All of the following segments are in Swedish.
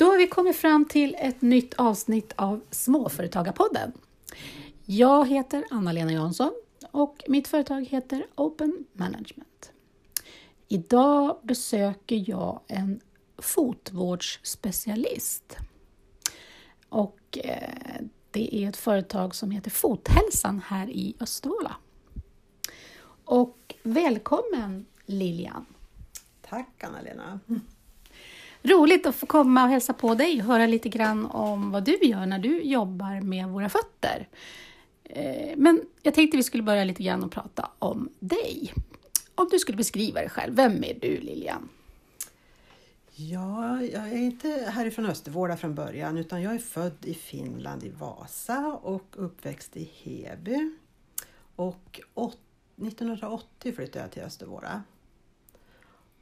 Då har vi kommit fram till ett nytt avsnitt av Småföretagarpodden. Jag heter Anna-Lena Jansson och mitt företag heter Open Management. Idag besöker jag en fotvårdsspecialist. Och eh, det är ett företag som heter Fothälsan här i Östervåla. Och välkommen Lilian! Tack Anna-Lena! Roligt att få komma och hälsa på dig och höra lite grann om vad du gör när du jobbar med våra fötter. Eh, men jag tänkte vi skulle börja lite grann och prata om dig. Om du skulle beskriva dig själv, vem är du Lilian? Ja, jag är inte härifrån Östervåla från början utan jag är född i Finland i Vasa och uppväxt i Heby. Och 1980 flyttade jag till Östervåla.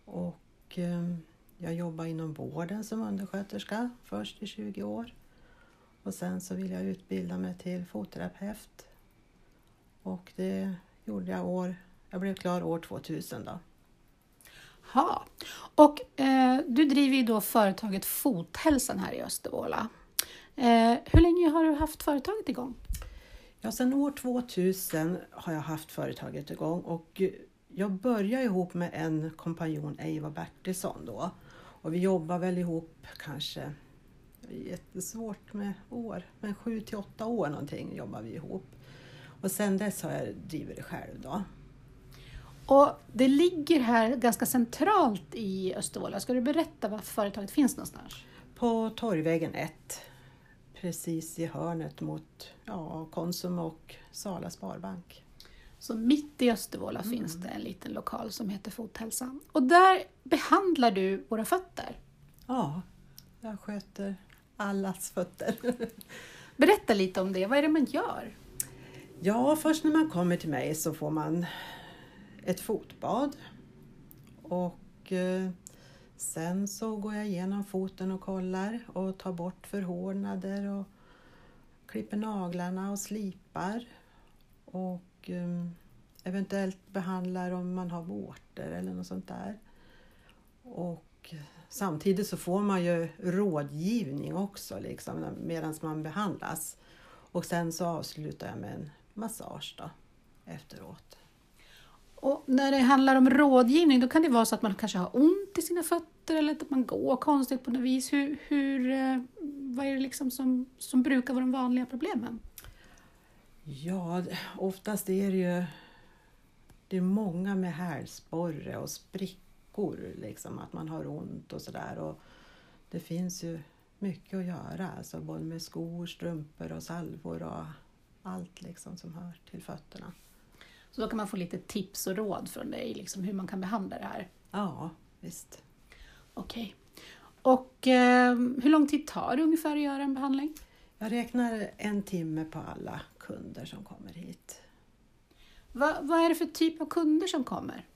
Och ehm, jag jobbade inom vården som undersköterska först i 20 år. Och sen så ville jag utbilda mig till fotterapeut. Och det gjorde jag år, jag blev klar år 2000 då. Ha. Och eh, du driver ju då företaget Fothälsan här i Östervåla. Eh, hur länge har du haft företaget igång? Ja, sedan år 2000 har jag haft företaget igång och jag började ihop med en kompanjon, Eiva Bertilsson då. Och vi jobbar väl ihop kanske, jättesvårt med år, men sju till åtta år någonting jobbar vi ihop. Och sen dess har jag drivit det själv då. Och det ligger här ganska centralt i Östervåla. Ska du berätta var företaget finns någonstans? På Torgvägen 1, precis i hörnet mot ja, Konsum och Sala Sparbank. Så mitt i Östervåla mm. finns det en liten lokal som heter Fothälsan. Och där behandlar du våra fötter. Ja, jag sköter allas fötter. Berätta lite om det. Vad är det man gör? Ja, först när man kommer till mig så får man ett fotbad. Och eh, sen så går jag igenom foten och kollar och tar bort förhårdnader och klipper naglarna och slipar. Och och eventuellt behandlar om man har vårtor eller något sånt där. Och samtidigt så får man ju rådgivning också liksom, medan man behandlas. Och sen så avslutar jag med en massage då, efteråt. Och när det handlar om rådgivning, då kan det vara så att man kanske har ont i sina fötter eller att man går konstigt på något vis. Hur, hur, eh, vad är det liksom som, som brukar vara de vanliga problemen? Ja, oftast är det ju det är många med hälsporre och sprickor, liksom, att man har ont och sådär. Det finns ju mycket att göra, alltså både med skor, strumpor och salvor och allt liksom som hör till fötterna. Så då kan man få lite tips och råd från dig, liksom hur man kan behandla det här? Ja, visst. Okej. Okay. Och eh, hur lång tid tar det ungefär att göra en behandling? Jag räknar en timme på alla kunder som kommer hit. Va, vad är det för typ av kunder som kommer?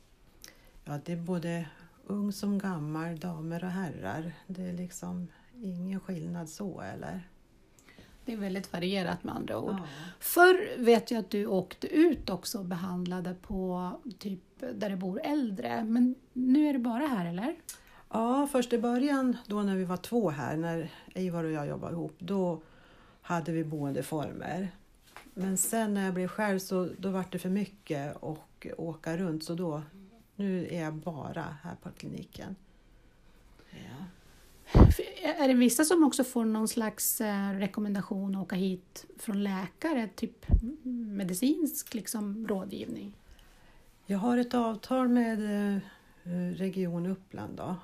Ja, det är både ung som gammal, damer och herrar. Det är liksom ingen skillnad så, eller? Det är väldigt varierat med andra ord. Ja. Förr vet jag att du åkte ut också och behandlade på typ där det bor äldre, men nu är det bara här eller? Ja, först i början då när vi var två här, när Ivar och jag jobbade ihop, då hade vi boendeformer. Men sen när jag blev själv så då var det för mycket och åka runt så då, nu är jag bara här på kliniken. Ja. Är det vissa som också får någon slags eh, rekommendation att åka hit från läkare, typ medicinsk liksom, rådgivning? Jag har ett avtal med eh, Region Uppland då,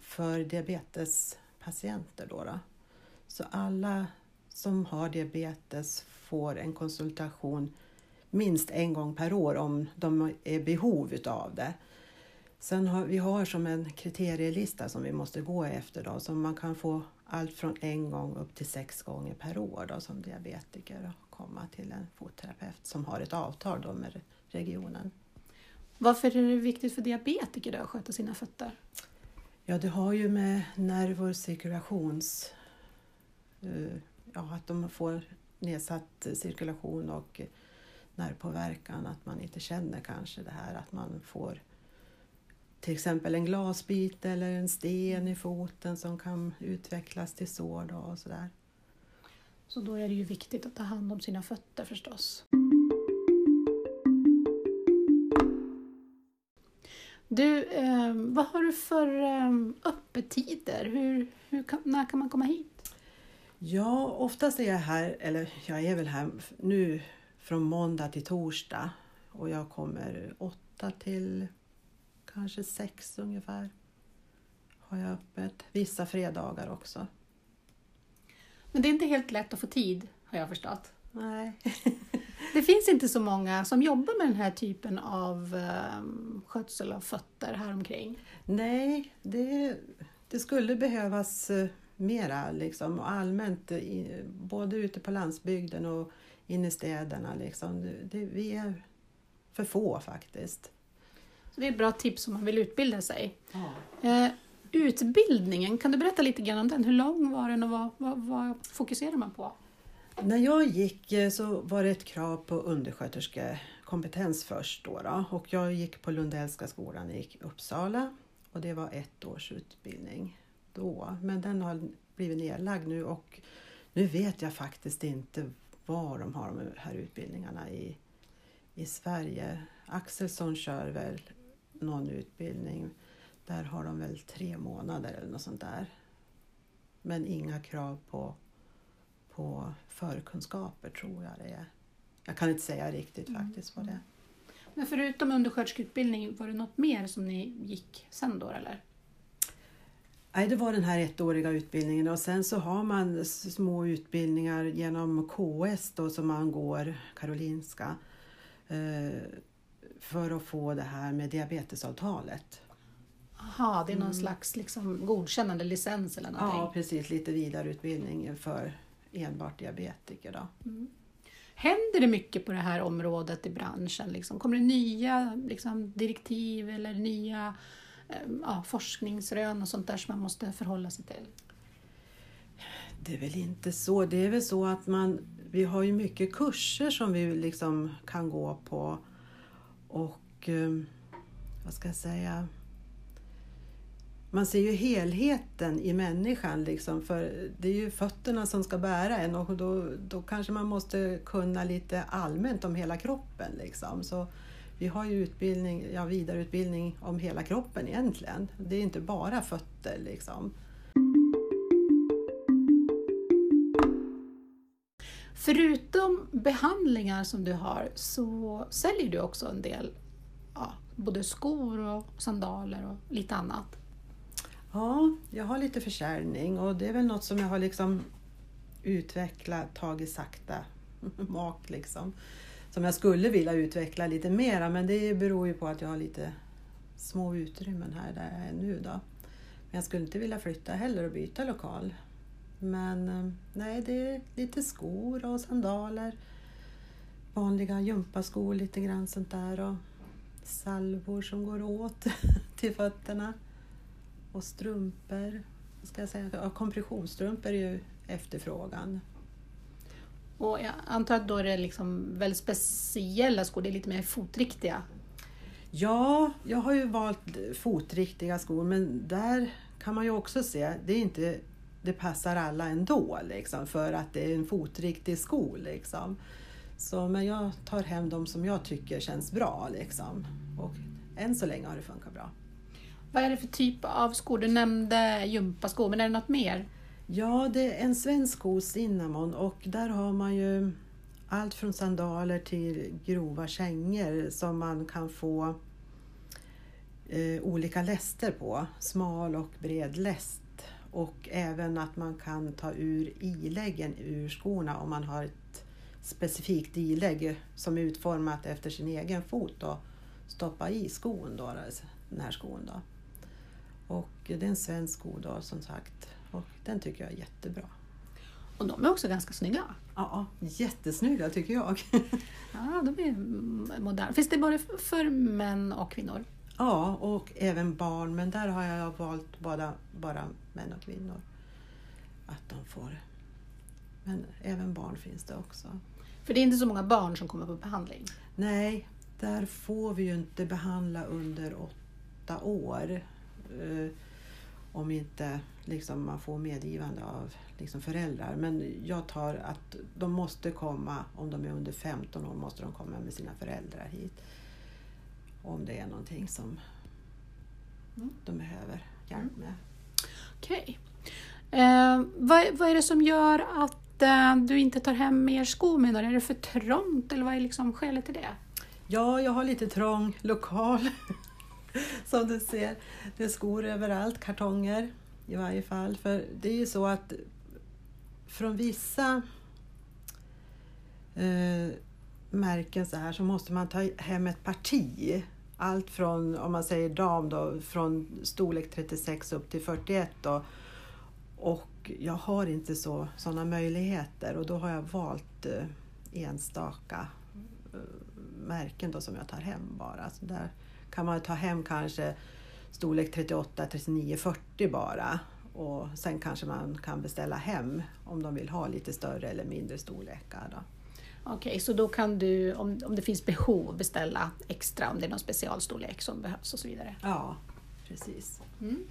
för diabetespatienter. Då, då. Så alla som har diabetes får en konsultation minst en gång per år om de är behov utav det. Sen har vi har som en kriterielista som vi måste gå efter då, så man kan få allt från en gång upp till sex gånger per år då, som diabetiker och komma till en fotterapeut som har ett avtal då med regionen. Varför är det viktigt för diabetiker då att sköta sina fötter? Ja, det har ju med nerv och cirkulations... Ja, att de får nedsatt cirkulation och nervpåverkan, att man inte känner kanske det här att man får till exempel en glasbit eller en sten i foten som kan utvecklas till sår då och sådär. Så då är det ju viktigt att ta hand om sina fötter förstås. Du, eh, vad har du för eh, öppettider? Hur, hur när kan man komma hit? Ja, oftast är jag här, eller jag är väl här nu från måndag till torsdag och jag kommer åtta till kanske sex ungefär. Har jag öppet. Vissa fredagar också. Men det är inte helt lätt att få tid, har jag förstått. Nej. Det finns inte så många som jobbar med den här typen av um, skötsel av fötter här omkring. Nej, det, det skulle behövas uh, mera liksom, allmänt, både ute på landsbygden och inne i städerna. Liksom. Det, det, vi är för få faktiskt. Så det är ett bra tips om man vill utbilda sig. Ja. Eh, utbildningen, kan du berätta lite grann om den? Hur lång var den och vad, vad, vad fokuserar man på? När jag gick eh, så var det ett krav på undersköterskekompetens först. Då, då och jag gick på Lundellska skolan i Uppsala och det var ett års utbildning då. Men den har blivit nedlagd nu och nu vet jag faktiskt inte var de har de här utbildningarna i, i Sverige. Axelsson kör väl någon utbildning. Där har de väl tre månader eller något sånt där. Men inga krav på, på förkunskaper tror jag det är. Jag kan inte säga riktigt Mm. faktiskt vad det är. Men förutom undersköterskeutbildning, var det något mer som ni gick sen då eller? Nej, det var den här ettåriga utbildningen och sen så har man små utbildningar genom KS då som man går, Karolinska, eh, för att få det här med diabetesavtalet. Jaha, det är någon slags liksom, godkännande licens eller någonting? Ja, precis. Lite vidareutbildning för enbart diabetiker. Då. Händer det mycket på det här området i branschen? Liksom? Kommer det nya liksom, direktiv eller nya Ehm, ja, forskningsrön och sånt där som man måste förhålla sig till? Det är väl inte så. Det är väl så att man, vi har ju mycket kurser som vi liksom kan gå på och ehm, vad ska jag säga? Man ser ju helheten i människan liksom för det är ju fötterna som ska bära en och då, då kanske man måste kunna lite allmänt om hela kroppen liksom. Så vi har ju utbildning, ja, vidareutbildning om hela kroppen egentligen. Det är inte bara fötter liksom. Förutom behandlingar som du har så säljer du också en del ja, både skor och sandaler och lite annat. Ja, jag har lite försäljning och det är väl något som jag har liksom utvecklat, tagit sakta mak liksom. Som jag skulle vilja utveckla lite mera men det beror ju på att jag har lite små utrymmen här där jag är nu då. Men jag skulle inte vilja flytta heller och byta lokal. Men eh, nej, det är lite skor och sandaler. Vanliga gympaskor lite grann sånt där och salvor som går åt till fötterna. Och strumpor. Vad ska jag säga? Ja, kompressionsstrumpor är ju efterfrågan. Och jag antar att då är det liksom väldigt speciella skor, det är lite mer fotriktiga. Ja, jag har ju valt fotriktiga skor men där kan man ju också se, det är inte det passar alla ändå liksom, för att det är en fotriktig sko. Liksom. Så, men jag tar hem de som jag tycker känns bra. Liksom. Och än så länge har det funkat bra. Vad är det för typ av skor? Du nämnde gympaskor, men är det något mer? Ja, det är en svensk sko, Cinnamon, och där har man ju allt från sandaler till grova kängor som man kan få eh, olika läster på. Smal och bred läst. Och även att man kan ta ur iläggen ur skorna om man har ett specifikt ilägg som är utformat efter sin egen fot och stoppa i skon då, den här skon. Då. Och det är en svensk sko då, som sagt. Och den tycker jag är jättebra. Och de är också ganska snygga. Ja, jättesnygga tycker jag. Ja, de är moderna. Finns det både för män och kvinnor? ja, och även barn. Men där har jag valt bara, bara män och kvinnor. Att de får. Men även barn finns det också. För det är inte så många barn som kommer på behandling. Nej, där får vi ju inte behandla under åtta år. Om inte liksom, man får medgivande av liksom, föräldrar. Men jag tar att de måste komma, om de är under 15 år, måste de komma med sina föräldrar hit. Om det är någonting som Mm. de behöver hjälp med. Okej. Eh, vad, vad är det som gör att eh, du inte tar hem mer skor med dig? Är det för trångt eller vad är liksom skälet till det? Ja, jag har lite trång lokal. Som du ser. Det är skor överallt, kartonger i varje fall. För det är ju så att från vissa eh, märken så här så måste man ta hem ett parti. Allt från, om man säger dam då, från storlek 36 upp till 41 då. Och jag har inte så, sådana möjligheter och då har jag valt eh, enstaka eh, märken då som jag tar hem bara. Så där kan man ta hem kanske storlek 38, 39, 40 bara. Och sen kanske man kan beställa hem om de vill ha lite större eller mindre storlekar. Då. Okej, så då kan du om, om det finns behov beställa extra om det är någon specialstorlek som behövs och så vidare. Ja, precis. Mm.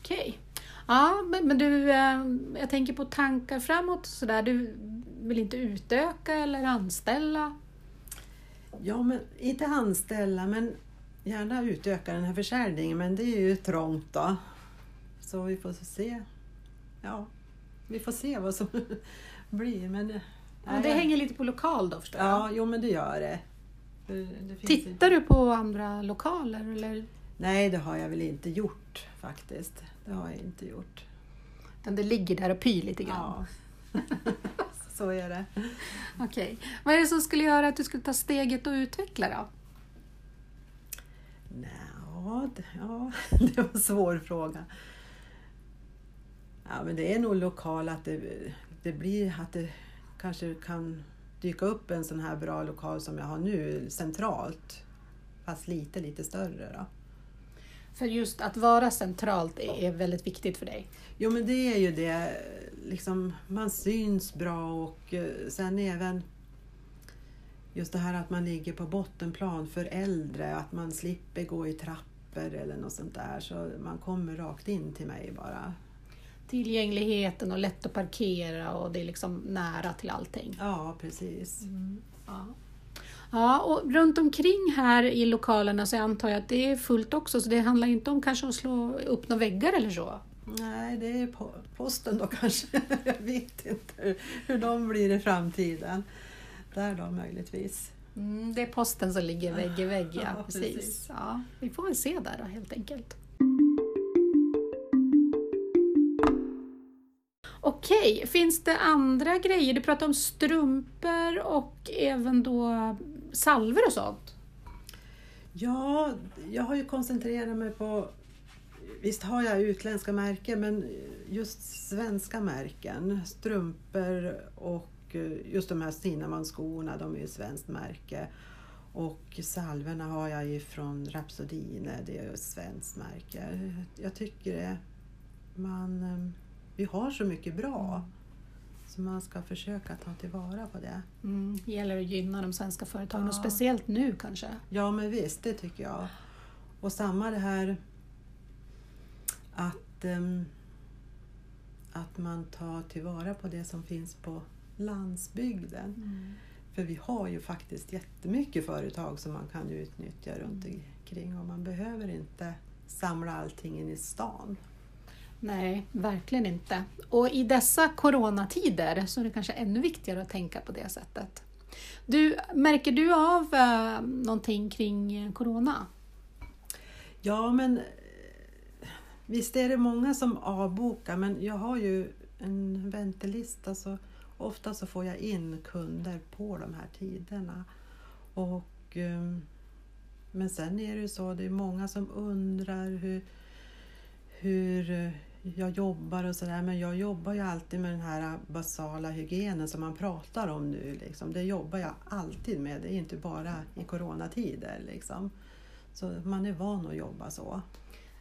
Okej. Ja, men, men du, eh, jag tänker på tankar framåt så där. Du vill inte utöka eller anställa? Ja, men inte anställa men gärna utöka den här försäljningen men det är ju trångt då. Så vi får se. Ja, vi får se vad som blir. Men, Ja, nej, det hänger lite på lokal då förstår jag. Ja, jo men det gör det. Det Tittar du på andra lokaler eller? Nej, det har jag väl inte gjort faktiskt. Det har jag inte gjort. Utan det ligger där och pyr lite grann? Ja. Så är det. Okej. Vad är det som skulle göra att du skulle ta steget och utveckla då? Nja, ja, det var en svår fråga. Ja, men det är nog lokal att det, det blir att det kanske kan dyka upp en sån här bra lokal som jag har nu centralt. Fast lite, lite större då. För just att vara centralt är är väldigt viktigt för dig. Jo men det är ju det, liksom, man syns bra och eh, sen även just det här att man ligger på bottenplan för äldre, att man slipper gå i trappor eller något sånt där så man kommer rakt in till mig bara. Tillgängligheten och lätt att parkera och det är liksom nära till allting. Ja precis. Ja. Ja, och runt omkring här i lokalerna så antar jag att det är fullt också, så det handlar inte om kanske att slå upp några väggar eller så. Nej, det är po- posten då kanske. Jag vet inte hur, hur de blir i framtiden. Där då möjligtvis. Mm, det är posten som ligger vägg i vägg, ja. Ja, precis. precis. Ja, vi får väl se där då helt enkelt. Okej, finns det andra grejer? Du pratade om strumpor och även då salver och sånt. Ja, jag har ju koncentrerat mig på... Visst har jag utländska märken, men just svenska märken. Strumpor och just de här Cinnamon-skorna, de är ju svenskt märke. Och salverna har jag ju från Rhapsodine, det är ju svenskt märke. Jag tycker det, man, eh, vi har så mycket bra. Så man ska försöka ta tillvara på det. Mm, det gäller att gynna de svenska företagen och Ja. speciellt nu kanske. Ja men visst, det tycker jag. Och samma det här att, ehm, att man tar tillvara på det som finns på landsbygden. För vi har ju faktiskt jättemycket företag som man kan utnyttja runt omkring och man behöver inte samla allting in i stan. Nej, verkligen inte. Och i dessa coronatider så är det kanske ännu viktigare att tänka på det sättet. Du, märker du av eh, någonting kring corona? Ja men eh, visst är det många som avbokar men jag har ju en väntelista så ofta så får jag in kunder på de här tiderna. Och, ehm, men sen är det ju så, det är många som undrar hur, hur eh, jag jobbar och sådär men jag jobbar ju alltid med den här basala hygienen som man pratar om nu. Liksom. Det jobbar jag alltid med, det är inte bara i coronatider. Liksom. Så man är van att jobba så.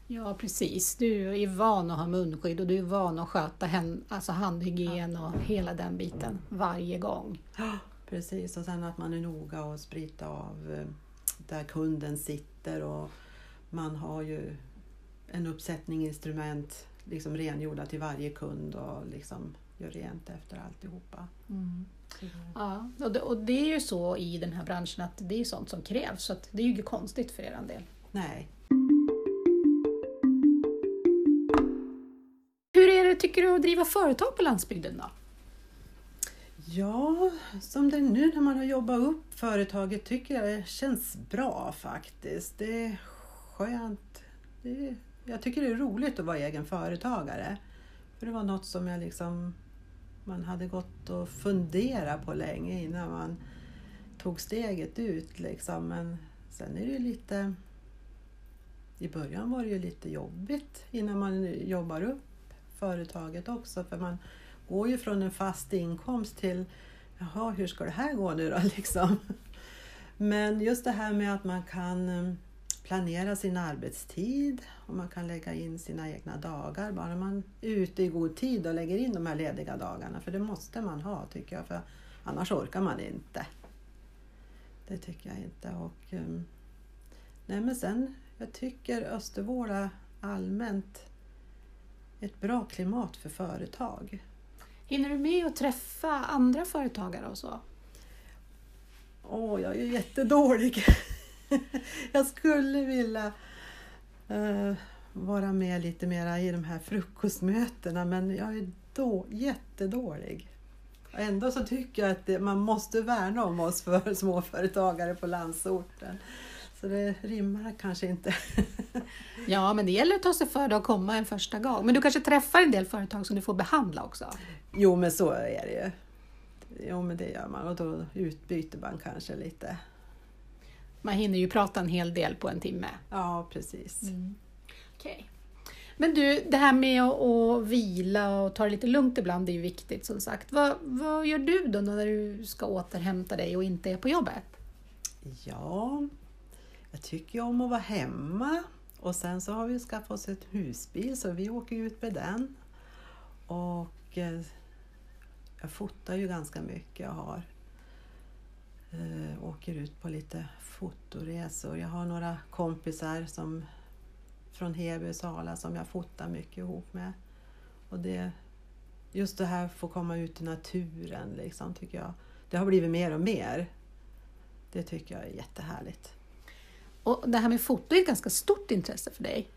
Ja, precis. Du är van att ha munskydd och du är van att sköta hand, alltså handhygien och hela den biten varje gång. Precis, och sen att man är noga och sprita av eh, där kunden sitter och man har ju en uppsättning instrument liksom rengjorda till varje kund och liksom gör rent efter alltihopa. Mm. Ja, och det, och det är ju så i den här branschen att det är sånt som krävs så det är ju inget konstigt för er del. Nej. Hur tycker du, att driva företag på landsbygden då? Ja, som det är nu när man har jobbat upp företaget tycker jag det känns bra faktiskt. Det är skönt. Det är, jag tycker det är roligt att vara egen företagare. För det var något som jag liksom, man hade gått och funderat på länge innan man tog steget ut. Liksom. Men sen är det ju lite... I början var det ju lite jobbigt innan man jobbar upp företaget också. För man går ju från en fast inkomst till, jaha, hur ska det här gå nu då? Liksom. Men just det här med att man kan eh, planera sin arbetstid och man kan lägga in sina egna dagar. Bara man är ute i god tid och lägger in de här lediga dagarna. För det måste man ha tycker jag, för annars orkar man inte. Det tycker jag inte. Och, eh, nej men sen, jag tycker Östervåla allmänt ett bra klimat för företag. Hinner du med att träffa andra företagare och så? Åh, jag är ju jättedålig. jag skulle vilja uh, vara med lite mera i de här frukostmötena men jag är då, jättedålig. Ändå så tycker jag att det, man måste värna om oss för småföretagare på landsorten. Så det rimmar kanske inte. ja, men det gäller att ta sig för det och komma en första gång. Men du kanske träffar en del företag som du får behandla också? Jo, men så är det ju. Jo, men det gör man och då utbyter man kanske lite. Man hinner ju prata en hel del på en timme. Ja, precis. Mm. Okay. Men du, det här med att, vila och ta det lite lugnt ibland är ju viktigt som sagt. Vad, vad gör du då när du ska återhämta dig och inte är på jobbet? Ja, jag tycker om att vara hemma och sen så har vi skaffat oss ett husbil så vi åker ut med den. Och eh, jag fotar ju ganska mycket. Jag har eh, åker ut på lite fotoresor. Jag har några kompisar som från Heby och Sala som jag fotar mycket ihop med. Och det, just det här att få komma ut i naturen liksom, tycker jag. Det har blivit mer och mer. Det tycker jag är jättehärligt. Och det här med foto är ett ganska stort intresse för dig.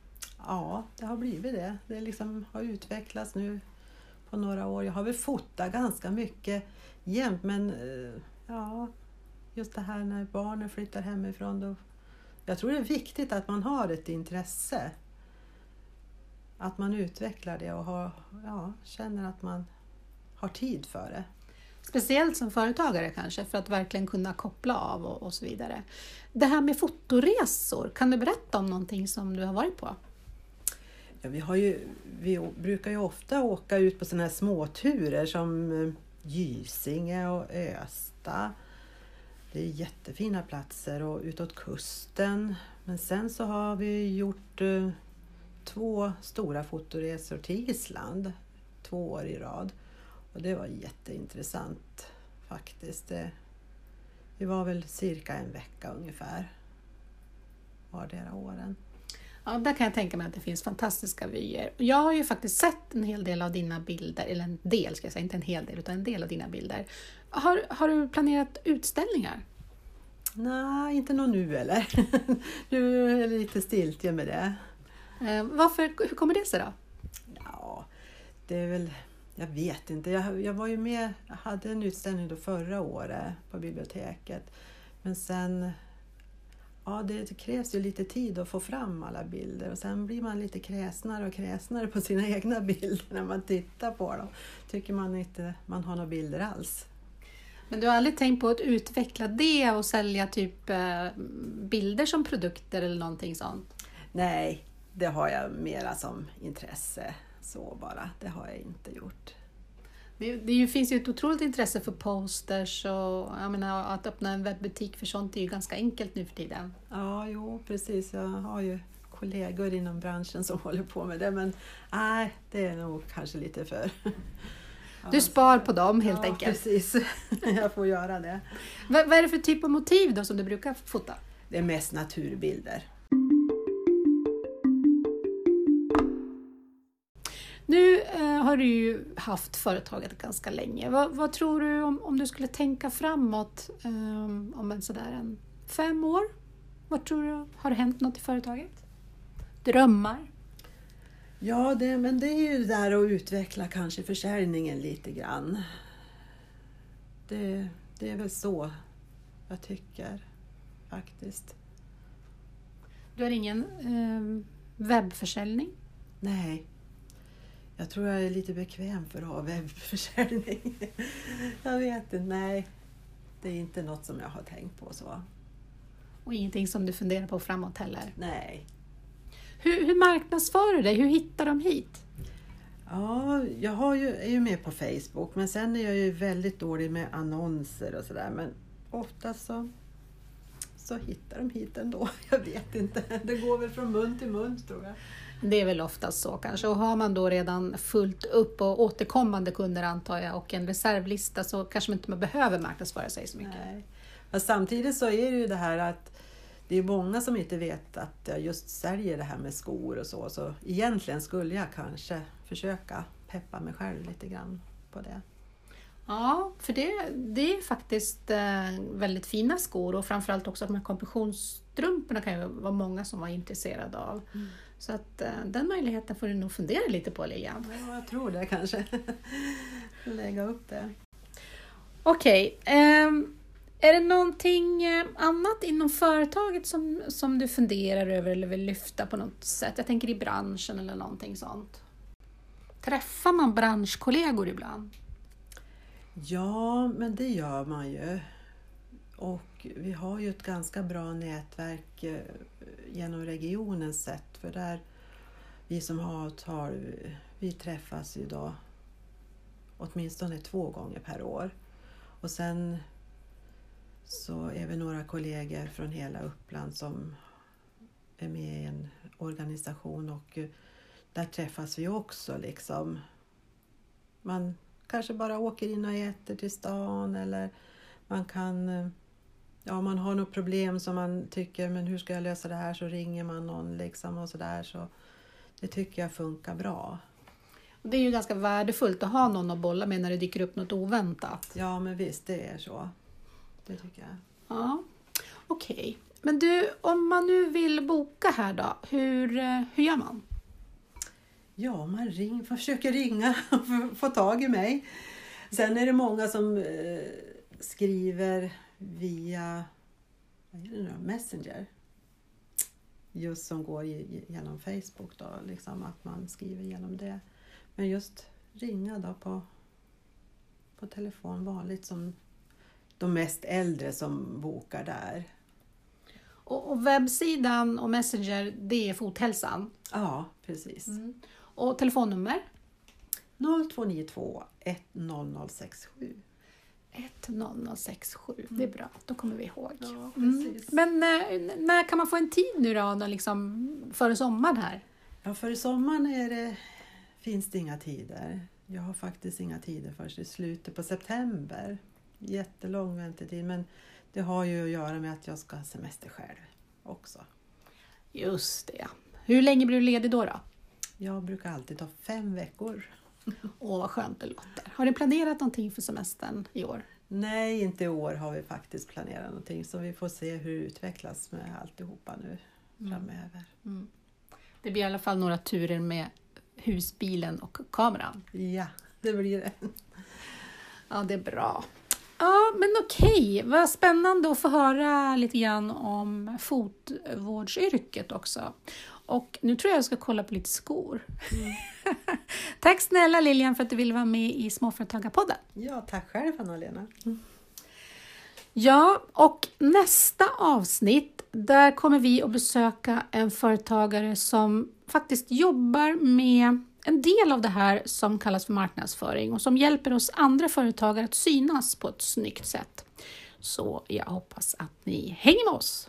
Ja, det har blivit det. Det liksom har utvecklats nu på några år. Jag har väl fotat ganska mycket jämt men eh, ja, just det här när barnen flyttar hemifrån. Då, jag tror det är viktigt att man har ett intresse. Att man utvecklar det och har, ja, känner att man har tid för det. Speciellt som företagare kanske, för att verkligen kunna koppla av och, och, så vidare. Det här med fotoresor, kan du berätta om någonting som du har varit på? Ja, vi, har ju, vi brukar ju ofta åka ut på sådana här småturer som eh, Gysinge och Östa. Det är jättefina platser och utåt kusten. Men sen så har vi gjort eh, två stora fotoresor till Island två år i rad. Och det var jätteintressant faktiskt. Det, det var väl cirka en vecka ungefär vardera åren. Ja, där kan jag tänka mig att det finns fantastiska vyer. Jag har ju faktiskt sett en hel del av dina bilder, eller en del ska jag säga, inte en hel del, utan en del av dina bilder. Har, har du planerat utställningar? Nej, inte någon nu eller. nu är det lite stiltje med det. Eh, varför, hur kommer det sig då? Ja, det är väl jag vet inte. Jag, jag var ju med, jag hade en utställning då förra året på biblioteket. Men sen, ja det krävs ju lite tid att få fram alla bilder och sen blir man lite kräsnare och kräsnare på sina egna bilder när man tittar på dem. Tycker man inte man har några bilder alls. Men du har aldrig tänkt på att utveckla det och sälja typ eh, bilder som produkter eller någonting sånt? Nej, det har jag mera som intresse så bara. Det har jag inte gjort. Det, det finns ju ett otroligt intresse för posters och menar, att öppna en webbutik för sånt är ju ganska enkelt nu för tiden. Ja, jo precis. Jag har ju kollegor inom branschen som håller på med det men nej, det är nog kanske lite för... Du spar på dem helt ja, enkelt? precis. Jag får göra det. Vad, vad är det för typ av motiv då som du brukar fota? Det är mest naturbilder. Har du ju haft företaget ganska länge. Vad, vad tror du om, om du skulle tänka framåt um, om en sådär en fem år? Vad tror du? Har det hänt något i företaget? Drömmar? Ja, det, men det är ju det där att utveckla kanske försäljningen lite grann. Det, det är väl så jag tycker faktiskt. Du har ingen eh, webbförsäljning? Nej. Jag tror jag är lite bekväm för att ha webbförsäljning. jag vet inte, nej. Det är inte något som jag har tänkt på så. Och ingenting som du funderar på framåt heller? Nej. Hur, hur marknadsför du dig? Hur hittar de hit? Ja, jag har ju, är ju med på Facebook men sen är jag ju väldigt dålig med annonser och sådär. Men ofta så, så hittar de hit ändå. Jag vet inte. Det går väl från mun till mun tror jag. Det är väl oftast så kanske. Och har man då redan fullt upp och återkommande kunder antar jag och en reservlista så kanske man inte behöver marknadsföra sig så mycket. Nej. Men samtidigt så är det ju det här att det är många som inte vet att jag just säljer det här med skor och så. Så egentligen skulle jag kanske försöka peppa mig själv lite grann på det. Ja, för det, det är faktiskt eh, väldigt fina skor och framförallt också de här kompressionsstrumporna kan ju vara många som var intresserade av. Mm. Så att eh, den möjligheten får du nog fundera lite på Lilian. Ja, jag tror det kanske. Lägga upp det. Okej. Okay, eh, är det någonting eh, annat inom företaget som, som du funderar över eller vill lyfta på något sätt? Jag tänker i branschen eller någonting sånt. Träffar man branschkollegor ibland? Ja, men det gör man ju. Och vi har ju ett ganska bra nätverk eh, genom regionens sätt för där vi som har avtal, vi träffas ju då åtminstone två gånger per år. Och sen så är vi några kollegor från hela Uppland som är med i en organisation och eh, där träffas vi också. Liksom. Man kanske bara åker in och äter till stan eller man kan, eh, ja man har något problem som man tycker, men hur ska jag lösa det här? Så ringer man någon liksom och sådär. Så det tycker jag funkar bra. Det är ju ganska värdefullt att ha någon att bolla med när det dyker upp något oväntat. Ja, men visst, det är så. Det tycker jag. Ja, okej. Okay. Men du, om man nu vill boka här då, hur, eh, hur gör man? Ja, man ring, försöker ringa och få tag i mig. Sen är det många som eh, skriver via vad är det nu, Messenger. Just som går genom Facebook då, liksom att man skriver genom det. Men just ringa då på, på telefon vanligt som de mest äldre som bokar där. Och, och webbsidan och Messenger, det är Fothälsan? Ja, precis. Mm. Och telefonnummer? 0292 10067. 10067, mm. det är bra, då kommer vi ihåg. Ja, mm. Men eh, när kan man få en tid nu då, liksom, före sommaren här? Ja, före sommaren är det, finns det inga tider. Jag har faktiskt inga tider först i slutet på september jättelång väntetid men det har ju att göra med att jag ska ha semester själv också. Just det. Hur länge blir du ledig då? då? Jag brukar alltid ta fem veckor. Åh, vad skönt det låter. Har ni planerat någonting för semestern i år? Nej, inte i år har vi faktiskt planerat någonting så vi får se hur det utvecklas med alltihopa nu mm. framöver. Mm. Det blir i alla fall några turer med husbilen och kameran. Ja, det blir det. Ja, det är bra. Ja, men okej. Vad spännande att få höra lite grann om fotvårdsyrket också. Och nu tror jag jag ska kolla på lite skor. Mm. tack snälla Lilian för att du ville vara med i Småföretagarpodden. Ja, tack själv Anna-Lena. Mm. Ja, och nästa avsnitt, där kommer vi att besöka en företagare som faktiskt jobbar med en del av det här som kallas för marknadsföring och som hjälper oss andra företagare att synas på ett snyggt sätt. Så jag hoppas att ni hänger med oss.